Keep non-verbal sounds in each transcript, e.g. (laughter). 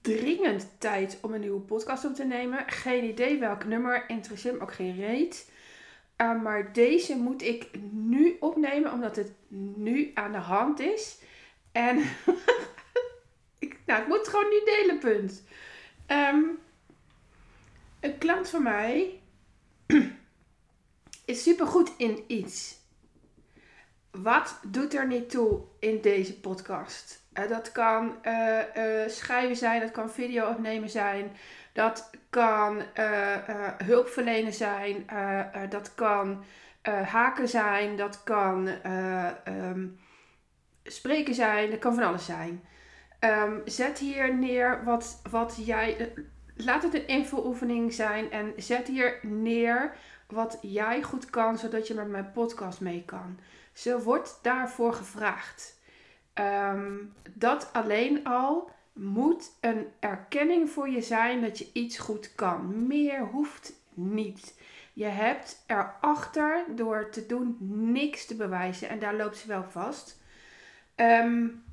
dringend tijd om een nieuwe podcast op te nemen. Geen idee welk nummer, interesseert me ook geen reet. Uh, maar deze moet ik nu opnemen, omdat het nu aan de hand is. En (laughs) ik, nou, ik moet het gewoon nu delen, punt. Um, een klant van mij (clears throat) is supergoed in iets. Wat doet er niet toe in deze podcast? Uh, dat kan uh, uh, schrijven zijn, dat kan video opnemen zijn, dat kan hulpverlenen zijn, dat kan haken zijn, dat kan um, spreken zijn, dat kan van alles zijn. Um, zet hier neer wat, wat jij. Laat het een info-oefening zijn en zet hier neer wat jij goed kan, zodat je met mijn podcast mee kan. Ze wordt daarvoor gevraagd. Um, dat alleen al moet een erkenning voor je zijn dat je iets goed kan. Meer hoeft niet. Je hebt erachter door te doen niks te bewijzen en daar loopt ze wel vast. Um,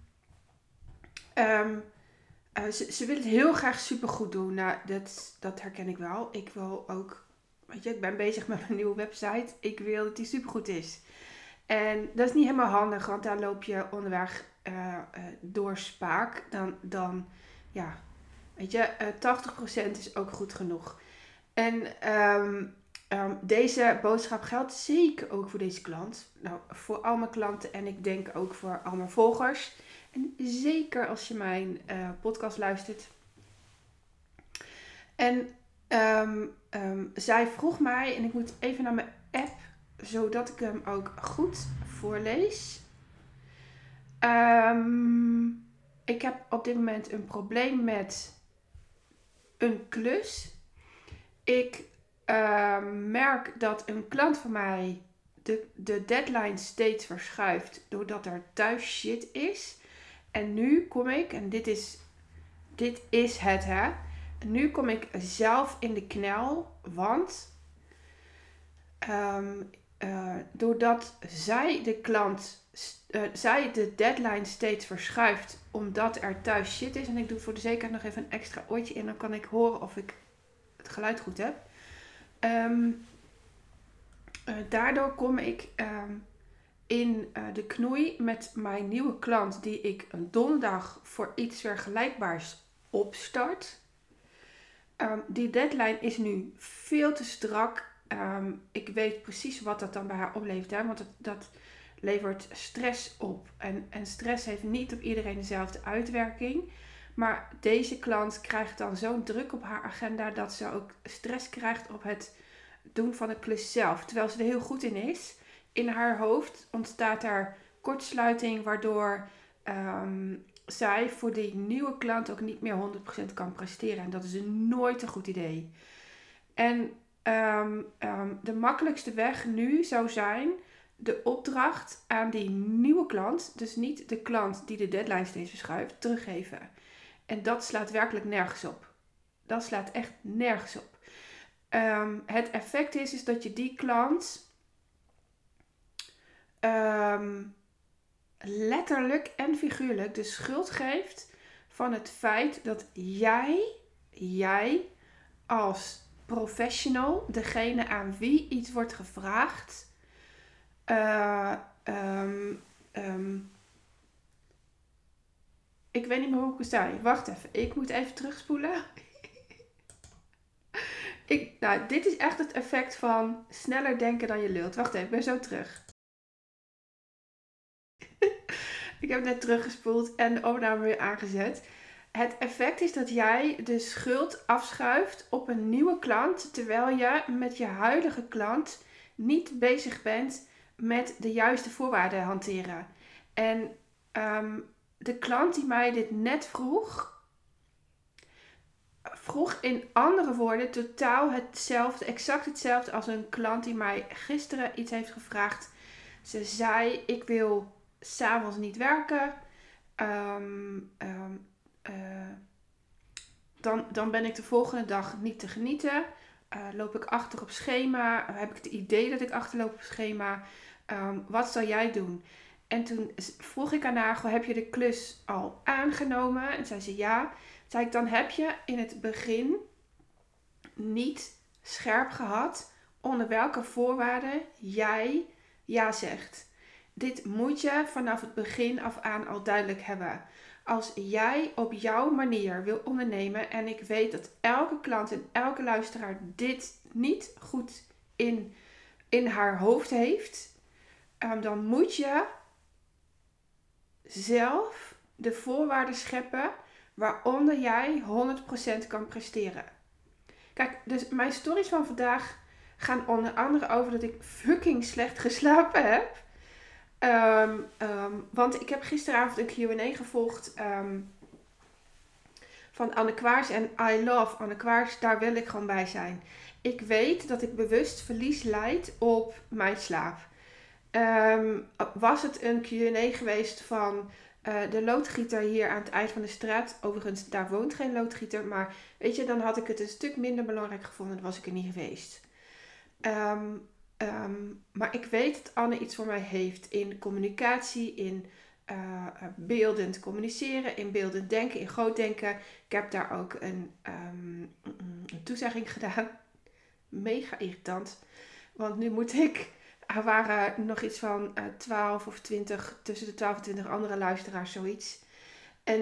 um, uh, ze, ze wil het heel graag supergoed doen. Nou, dat, dat herken ik wel. Ik wil ook, weet je, ik ben bezig met mijn nieuwe website. Ik wil dat die supergoed is. En dat is niet helemaal handig, want daar loop je onderweg uh, uh, door spaak. Dan, dan, ja, weet je, uh, 80% is ook goed genoeg. En um, um, deze boodschap geldt zeker ook voor deze klant. Nou, voor al mijn klanten en ik denk ook voor al mijn volgers. En zeker als je mijn podcast luistert. En um, zij vroeg mij, en ik moet even naar mijn app, zodat ik hem ook goed voorlees. Um, ik heb op dit moment een probleem met een klus. Ik merk dat een klant van mij de, de deadline steeds verschuift doordat er thuis shit is. En nu kom ik, en dit is, dit is het hè. Nu kom ik zelf in de knel, want um, uh, doordat zij de klant, uh, zij de deadline steeds verschuift omdat er thuis shit is. En ik doe voor de zekerheid nog even een extra oortje in, dan kan ik horen of ik het geluid goed heb. Um, uh, daardoor kom ik um, in de knoei met mijn nieuwe klant, die ik een donderdag voor iets vergelijkbaars opstart. Um, die deadline is nu veel te strak. Um, ik weet precies wat dat dan bij haar oplevert, hè, want dat, dat levert stress op. En, en stress heeft niet op iedereen dezelfde uitwerking. Maar deze klant krijgt dan zo'n druk op haar agenda dat ze ook stress krijgt op het doen van de klus zelf. Terwijl ze er heel goed in is in haar hoofd ontstaat er kortsluiting, waardoor um, zij voor die nieuwe klant ook niet meer 100% kan presteren. En dat is nooit een goed idee. En um, um, de makkelijkste weg nu zou zijn de opdracht aan die nieuwe klant, dus niet de klant die de deadline steeds verschuift, teruggeven. En dat slaat werkelijk nergens op. Dat slaat echt nergens op. het effect is, is dat je die klant letterlijk en figuurlijk de schuld geeft van het feit dat jij, jij als professional, degene aan wie iets wordt gevraagd, uh, um, um, ik weet niet meer hoe ik het zei. Wacht even, ik moet even terugspoelen. (laughs) ik, nou, dit is echt het effect van sneller denken dan je lult. Wacht even, ik ben zo terug. (laughs) ik heb net teruggespoeld en de opname weer aangezet. Het effect is dat jij de schuld afschuift op een nieuwe klant, terwijl je met je huidige klant niet bezig bent met de juiste voorwaarden hanteren. En um, de klant die mij dit net vroeg, vroeg in andere woorden totaal hetzelfde, exact hetzelfde als een klant die mij gisteren iets heeft gevraagd. Ze zei: Ik wil s'avonds niet werken. Um, um, uh, dan, dan ben ik de volgende dag niet te genieten. Uh, loop ik achter op schema? Heb ik het idee dat ik achterloop op schema? Um, wat zal jij doen? En toen vroeg ik aan haar, heb je de klus al aangenomen? En zei ze ja. Zei ik, dan heb je in het begin niet scherp gehad onder welke voorwaarden jij ja zegt. Dit moet je vanaf het begin af aan al duidelijk hebben. Als jij op jouw manier wil ondernemen en ik weet dat elke klant en elke luisteraar dit niet goed in, in haar hoofd heeft, um, dan moet je zelf de voorwaarden scheppen waaronder jij 100% kan presteren. Kijk, dus mijn stories van vandaag gaan onder andere over dat ik fucking slecht geslapen heb. Ehm, ehm, want ik heb gisteravond een Q&A gevolgd um, van Anne Kwaars. En I love Anne Kwaars, daar wil ik gewoon bij zijn. Ik weet dat ik bewust verlies leid op mijn slaap. was het een Q&A geweest van uh, de loodgieter hier aan het eind van de straat? Overigens, daar woont geen loodgieter. Maar weet je, dan had ik het een stuk minder belangrijk gevonden. Dan was ik er niet geweest. Um, Ehm, maar ik weet dat Anne iets voor mij heeft in communicatie, in uh, beeldend communiceren, in beeldend denken, in groot denken. Ik heb daar ook een, um, een toezegging (laughs) gedaan. Mega irritant. Want nu moet ik. Er waren nog iets van uh, 12 of 20, tussen de 12 en 20 andere luisteraars, zoiets. En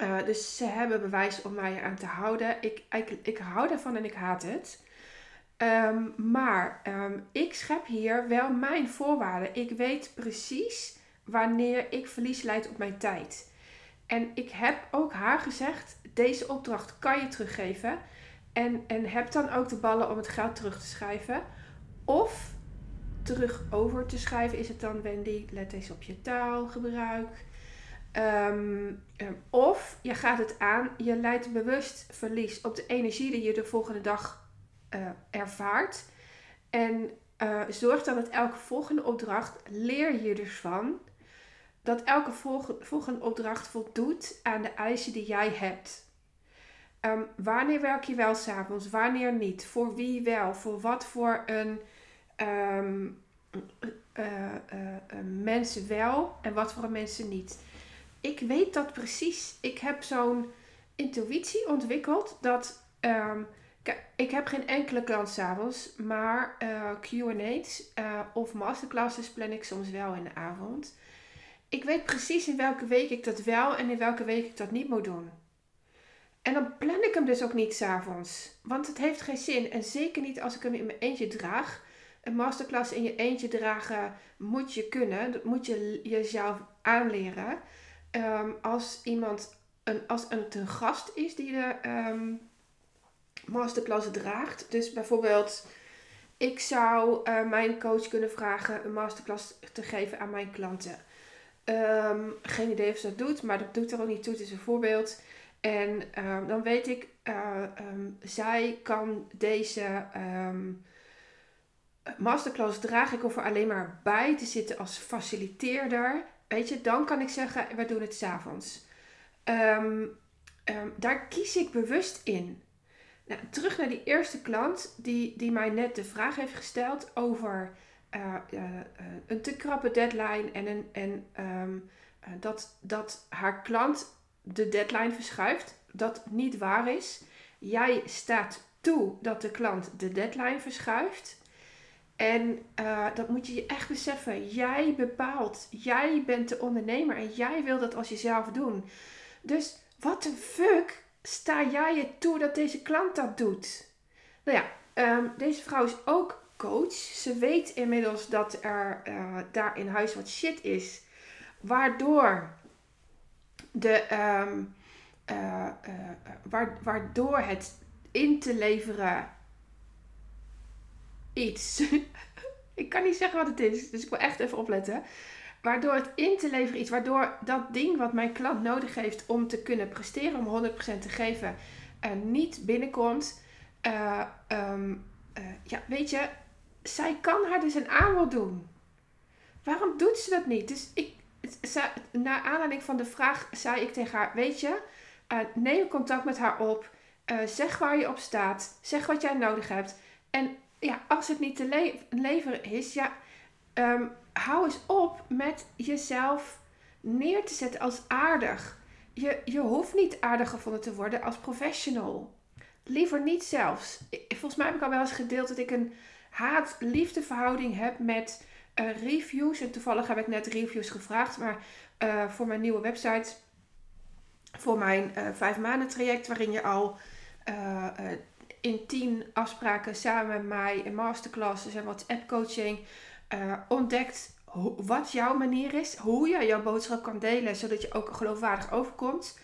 uh, dus ze hebben bewijs om mij eraan te houden. Ik, ik, ik hou daarvan en ik haat het. Ehm, maar ehm, ik schep hier wel mijn voorwaarden. Ik weet precies wanneer ik verlies leid op mijn tijd. En ik heb ook haar gezegd: deze opdracht kan je teruggeven. En, en heb dan ook de ballen om het geld terug te schrijven. Of terug over te schrijven is het dan, Wendy, let eens op je taalgebruik. Um, of je gaat het aan, je leidt bewust verlies op de energie die je de volgende dag uh, ervaart. En uh, zorg dan dat elke volgende opdracht leer je dus van. Dat elke volgende opdracht voldoet aan de eisen die jij hebt. Um, wanneer werk je wel s'avonds? Wanneer niet? Voor wie wel? Voor wat voor een um, uh, mensen wel en wat voor mensen niet? Ik weet dat precies. Ik heb zo'n intuïtie ontwikkeld dat um, ik heb geen enkele klant s'avonds, maar uh, eh, QA's uh, eh, of masterclasses plan ik soms wel in de avond. Ik weet precies in welke week ik dat wel en in welke week ik dat niet moet doen. En dan plan ik hem dus ook niet s'avonds, want het heeft geen zin. En zeker niet als ik hem in mijn eentje draag. Een masterclass in je eentje dragen moet je kunnen, dat moet je jezelf aanleren. Um, als iemand, een, als een gast is die de. Um, masterclass draagt. Dus bijvoorbeeld, ik zou uh, mijn coach kunnen vragen een masterclass te geven aan mijn klanten. Um, geen idee of ze dat doet, maar dat doet er ook niet toe. Het is een voorbeeld. En um, dan weet ik, uh, um, zij kan deze masterclass dragen. Ik hoef er alleen maar bij te zitten als faciliteerder. Weet je, dan kan ik zeggen, we doen het s'avonds. Um, daar kies ik bewust in. Nou, terug naar die eerste klant die, die mij net de vraag heeft gesteld over uh, uh, een te krappe deadline en, een, en um, dat, dat haar klant de deadline verschuift. Dat niet waar is. Jij staat toe dat de klant de deadline verschuift. En dat moet je je echt beseffen. Jij bepaalt. Jij bent de ondernemer en jij wil dat als jezelf doen. Dus wat een fuck sta jij je toe dat deze klant dat doet? Nou ja, ehm, deze vrouw is ook coach. Ze weet inmiddels dat er uh, daar in huis wat shit is. Waardoor de, um, uh, uh, waardoor het in te leveren iets. (laughs) ik kan niet zeggen wat het is, dus ik wil echt even opletten. Waardoor het in te leveren iets, waardoor dat ding wat mijn klant nodig heeft om te kunnen presteren, om 100% te geven, niet binnenkomt. Uh, um, uh, ja, weet je, zij kan haar dus een aanbod doen. Waarom doet ze dat niet? Dus ik, naar aanleiding van de vraag zei ik tegen haar: Weet je, neem contact met haar op. zeg waar je op staat. Zeg wat jij nodig hebt. En ja, als het niet te le leveren is, ja, ehm, hou eens op met jezelf neer te zetten als aardig. Je, je hoeft niet aardig gevonden te worden als professional. Liever niet zelfs. Volgens mij heb ik al wel eens gedeeld dat ik een haat-liefde verhouding heb met uh, reviews. En toevallig heb ik net reviews gevraagd. Maar uh, voor mijn nieuwe website, voor mijn uh, vijf maanden traject, waarin je al in tien afspraken samen met mij in masterclasses en WhatsApp coaching ontdekt wat jouw manier is, hoe je jouw boodschap kan delen, zodat je ook geloofwaardig overkomt.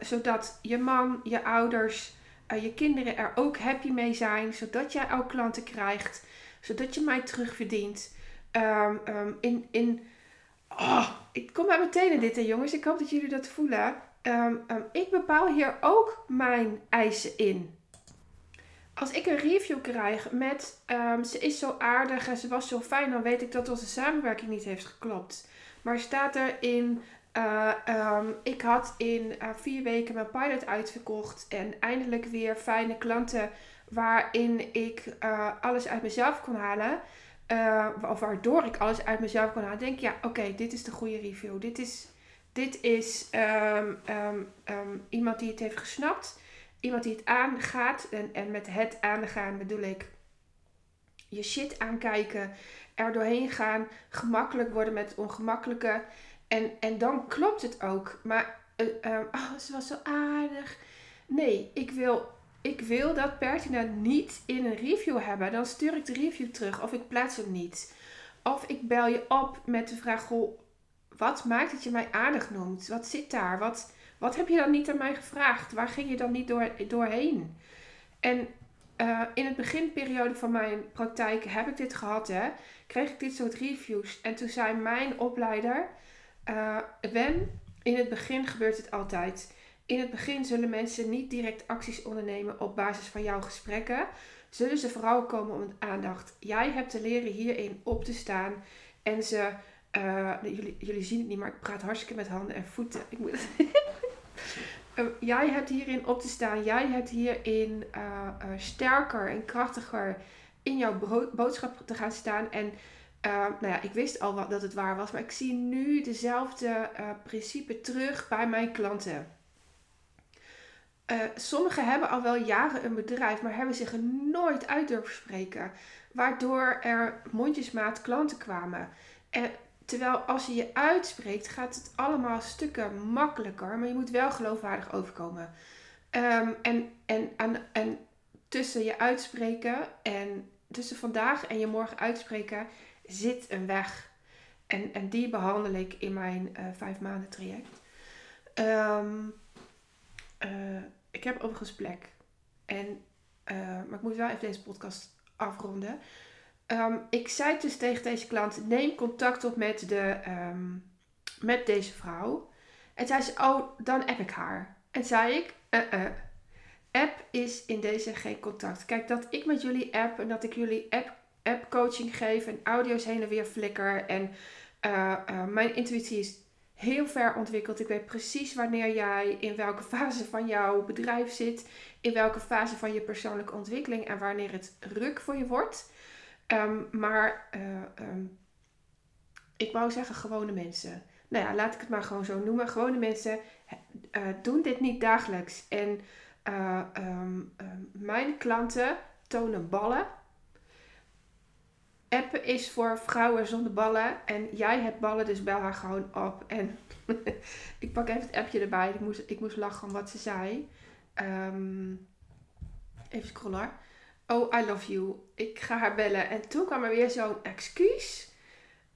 zodat je man, je ouders, je kinderen er ook happy mee zijn, zodat jij ook klanten krijgt, zodat je mij terugverdient. Um, in, in, oh, ik kom maar meteen in dit, hè, jongens. Ik hoop dat jullie dat voelen. Um, ik bepaal hier ook mijn eisen in. Als ik een review krijg met ze is zo aardig en ze was zo fijn, dan weet ik dat onze samenwerking niet heeft geklopt. Maar staat er in uh, ik had in uh, vier weken mijn pilot uitverkocht en eindelijk weer fijne klanten waarin ik uh, alles uit mezelf kon halen. Of waardoor ik alles uit mezelf kon halen. Denk ja, oké, dit is de goede review. Dit is, dit is um, iemand die het heeft gesnapt. Iemand die het aangaat. En, en met het aangaan bedoel ik je shit aankijken. Er doorheen gaan. Gemakkelijk worden met het ongemakkelijke. En, en dan klopt het ook. Maar uh, oh, ze was zo aardig. Nee, ik wil ik wil dat pertinent niet in een review hebben, dan stuur ik de review terug of ik plaats hem niet. Of ik bel je op met de vraag: wat maakt dat je mij aardig noemt? Wat zit daar? Wat, wat heb je dan niet aan mij gevraagd? Waar ging je dan niet door, doorheen? En uh, in het beginperiode van mijn praktijk heb ik dit gehad, hè? Kreeg ik dit soort reviews. En toen zei mijn opleider: uh, Wen, in het begin gebeurt het altijd. In het begin zullen mensen niet direct acties ondernemen op basis van jouw gesprekken. Zullen ze vooral komen om aandacht. Jij hebt te leren hierin op te staan. En ze, uh, jullie, jullie zien het niet, maar ik praat hartstikke met handen en voeten. (laughs) Ik moet uh, jij hebt hierin op te staan. Jij hebt hierin uh, sterker en krachtiger in jouw boodschap te gaan staan. En nou ja, ik wist al wat, dat het waar was, maar ik zie nu dezelfde principe terug bij mijn klanten. Sommigen hebben al wel jaren een bedrijf, maar hebben zich er nooit uit durven spreken. Waardoor er mondjesmaat klanten kwamen. En terwijl als je je uitspreekt, gaat het allemaal stukken makkelijker. Maar je moet wel geloofwaardig overkomen. Um, en, en, en, en tussen je uitspreken en tussen vandaag en je morgen uitspreken zit een weg. En, en die behandel ik in mijn uh, vijf maanden traject. Um, uh, ik heb overigens plek. En, uh, maar ik moet wel even deze podcast afronden. Um, ik zei dus tegen deze klant: neem contact op met, de, um, met deze vrouw. En zei ze: Oh, dan app ik haar. En zei ik: uh, uh, App is in deze geen contact. Kijk, dat ik met jullie app en dat ik jullie app, app coaching geef en audio's heen en weer flikker. En uh, mijn intuïtie is heel ver ontwikkeld. Ik weet precies wanneer jij in welke (laughs) fase van jouw bedrijf zit, in welke fase van je persoonlijke ontwikkeling en wanneer het ruk voor je wordt. Ehm, maar uh, um, ik wou zeggen gewone mensen. Nou ja, laat ik het maar gewoon zo noemen. Gewone mensen uh, doen dit niet dagelijks. En uh, um, mijn klanten tonen ballen appen is voor vrouwen zonder ballen. En jij hebt ballen, dus bel haar gewoon op. En (laughs) ik pak even het appje erbij. Ik moest, ik moest lachen om wat ze zei. Even scrollen. Oh, I love you. Ik ga haar bellen. En toen kwam er weer zo'n excuus.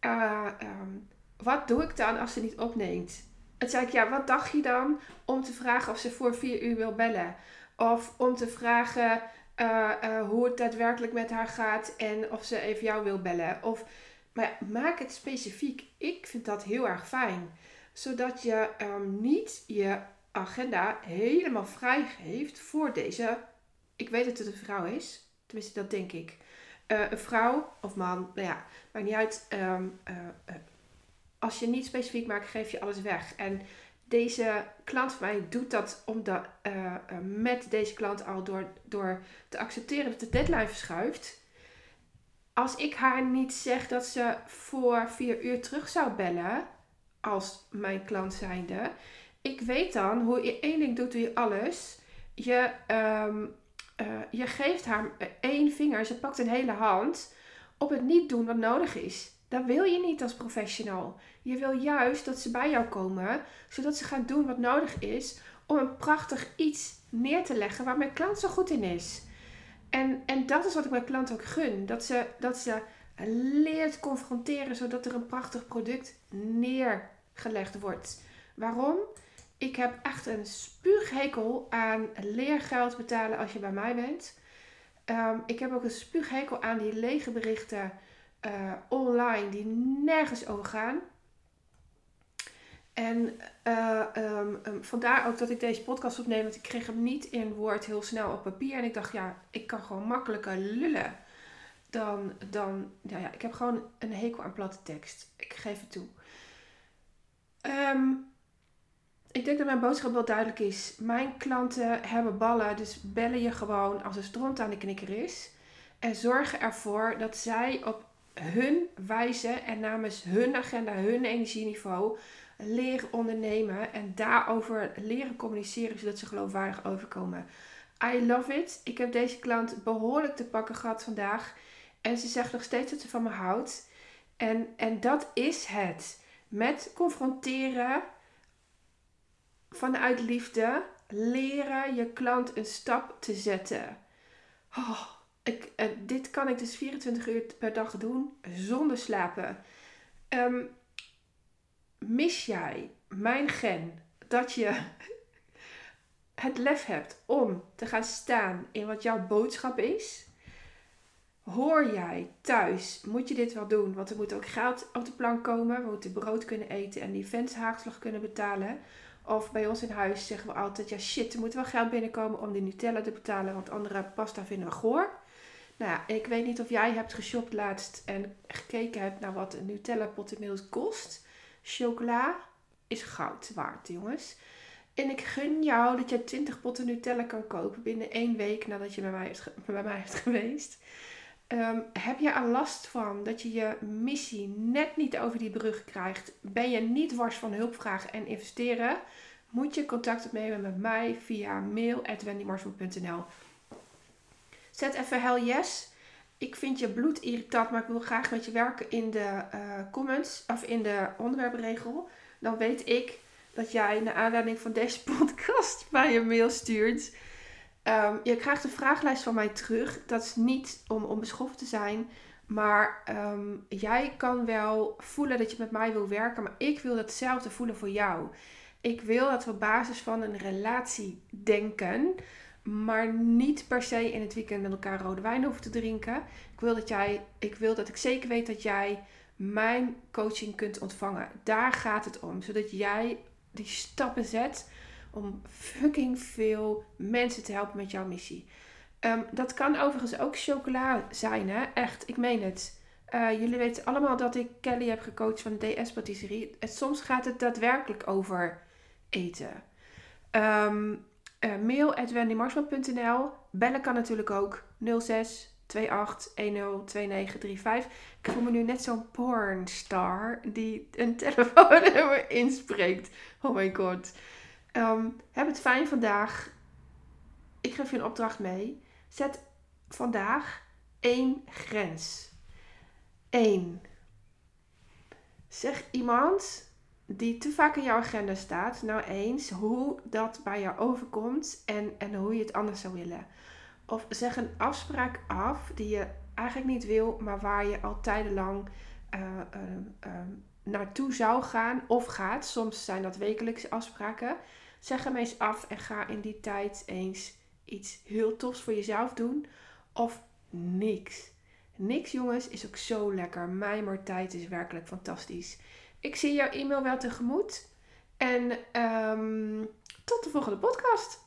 Uh, um, wat doe ik dan als ze niet opneemt? En zei ik, ja, wat dacht je dan om te vragen of ze voor vier uur wil bellen? Of om te vragen uh, uh, hoe het daadwerkelijk met haar gaat en of ze even jou wil bellen. Of, maar maak het specifiek. Ik vind dat heel erg fijn. Zodat je um, niet je agenda helemaal vrij geeft voor deze. Ik weet dat het een vrouw is. Tenminste, dat denk ik. Uh, een vrouw of man, nou ja, maakt niet uit. Um, als je niet specifiek maakt, geef je alles weg. En deze klant van mij doet dat omdat, met deze klant al door, door te accepteren dat de deadline verschuift. als ik haar niet zeg dat ze voor vier uur terug zou bellen, als mijn klant zijnde, ik weet dan hoe je één ding doet, doe je alles. Je, ehm, eh, je geeft haar één vinger, ze pakt een hele hand op het niet doen wat nodig is. Dat wil je niet als professional. Je wil juist dat ze bij jou komen, zodat ze gaan doen wat nodig is om een prachtig iets neer te leggen waar mijn klant zo goed in is. En, en dat is wat ik mijn klant ook gun. Dat ze, dat ze leert confronteren zodat er een prachtig product neergelegd wordt. Waarom? Ik heb echt een spuughekel aan leergeld betalen als je bij mij bent. Ehm, ik heb ook een spuughekel aan die lege berichten uh, online die nergens over gaan. En uh, um, vandaar ook dat ik deze podcast opneem, want ik kreeg hem niet in woord heel snel op papier. En ik dacht, ja, ik kan gewoon makkelijker lullen dan, dan ja, ja, ik heb gewoon een hekel aan platte tekst. Ik geef het toe. Um, ik denk dat mijn boodschap wel duidelijk is. Mijn klanten hebben ballen, dus bellen je gewoon als er stront aan de knikker is. En zorgen ervoor dat zij op hun wijze en namens hun agenda, hun energieniveau leren ondernemen en daarover leren communiceren zodat ze geloofwaardig overkomen. I love it. Ik heb deze klant behoorlijk te pakken gehad vandaag en ze zegt nog steeds dat ze van me houdt. En, en dat is het. Met confronteren vanuit liefde leren je klant een stap te zetten. Oh, ik, uh, dit kan ik dus 24 uur per dag doen zonder slapen. Um, mis jij mijn gen dat je (laughs) het lef hebt om te gaan staan in wat jouw boodschap is? Hoor jij thuis, moet je dit wel doen? Want er moet ook geld op de plank komen. We moeten brood kunnen eten en die haagslag kunnen betalen. Of bij ons in huis zeggen we altijd: ja, shit, er moet wel geld binnenkomen om die Nutella te betalen, want andere pasta vinden we goor. Nou ja, ik weet niet of jij hebt geshopt laatst en gekeken hebt naar wat een Nutella pot inmiddels kost. Chocola is goud waard, jongens. En ik gun jou dat je 20 potten Nutella kan kopen binnen één week nadat je bij mij, hebt, bij mij hebt geweest. Um, heb je er last van dat je je missie net niet over die brug krijgt? Ben je niet wars van hulpvragen en investeren? Moet je contact opnemen met mij via mail.wendymarsman.nl Zet even hell yes. Ik vind je bloed irritant, maar ik wil graag met je werken in de uh, comments of in de onderwerpregel. Dan weet ik dat jij naar aanleiding van deze (laughs) podcast mij een mail stuurt. Um, je krijgt een vragenlijst van mij terug. Dat is niet om onbeschoft te zijn. Maar um, jij kan wel voelen dat je met mij wil werken. Maar ik wil hetzelfde voelen voor jou. Ik wil dat we op basis van een relatie denken. Maar niet per se in het weekend met elkaar rode wijn hoeven te drinken. Ik wil dat, jij, ik wil dat ik zeker weet dat jij mijn coaching kunt ontvangen. Daar gaat het om. Zodat jij die stappen zet om fucking veel mensen te helpen met jouw missie. Um, dat kan overigens ook chocola zijn, hè? Echt, ik meen het. Uh, jullie weten allemaal dat ik Kelly heb gecoacht van de DS Patisserie. Soms gaat het daadwerkelijk over eten. Um, uh, mail at. Bellen kan natuurlijk ook 06 28 10 2935. Ik voel me nu net zo'n pornstar die een (laughs) telefoonnummer inspreekt. Oh my god. Um, heb het fijn vandaag. Ik geef je een opdracht mee. Zet vandaag één grens. Eén. Zeg iemand die te vaak in jouw agenda staat, nou eens hoe dat bij jou overkomt en, en hoe je het anders zou willen. Of zeg een afspraak af die je eigenlijk niet wil, maar waar je al tijdenlang uh, naartoe zou gaan of gaat. Soms zijn dat wekelijkse afspraken. Zeg hem eens af en ga in die tijd eens iets heel tofs voor jezelf doen. Of niks. Niks, jongens, is ook zo lekker. Mijmertijd is werkelijk fantastisch. Ik zie jouw e-mail wel tegemoet. En um, tot de volgende podcast.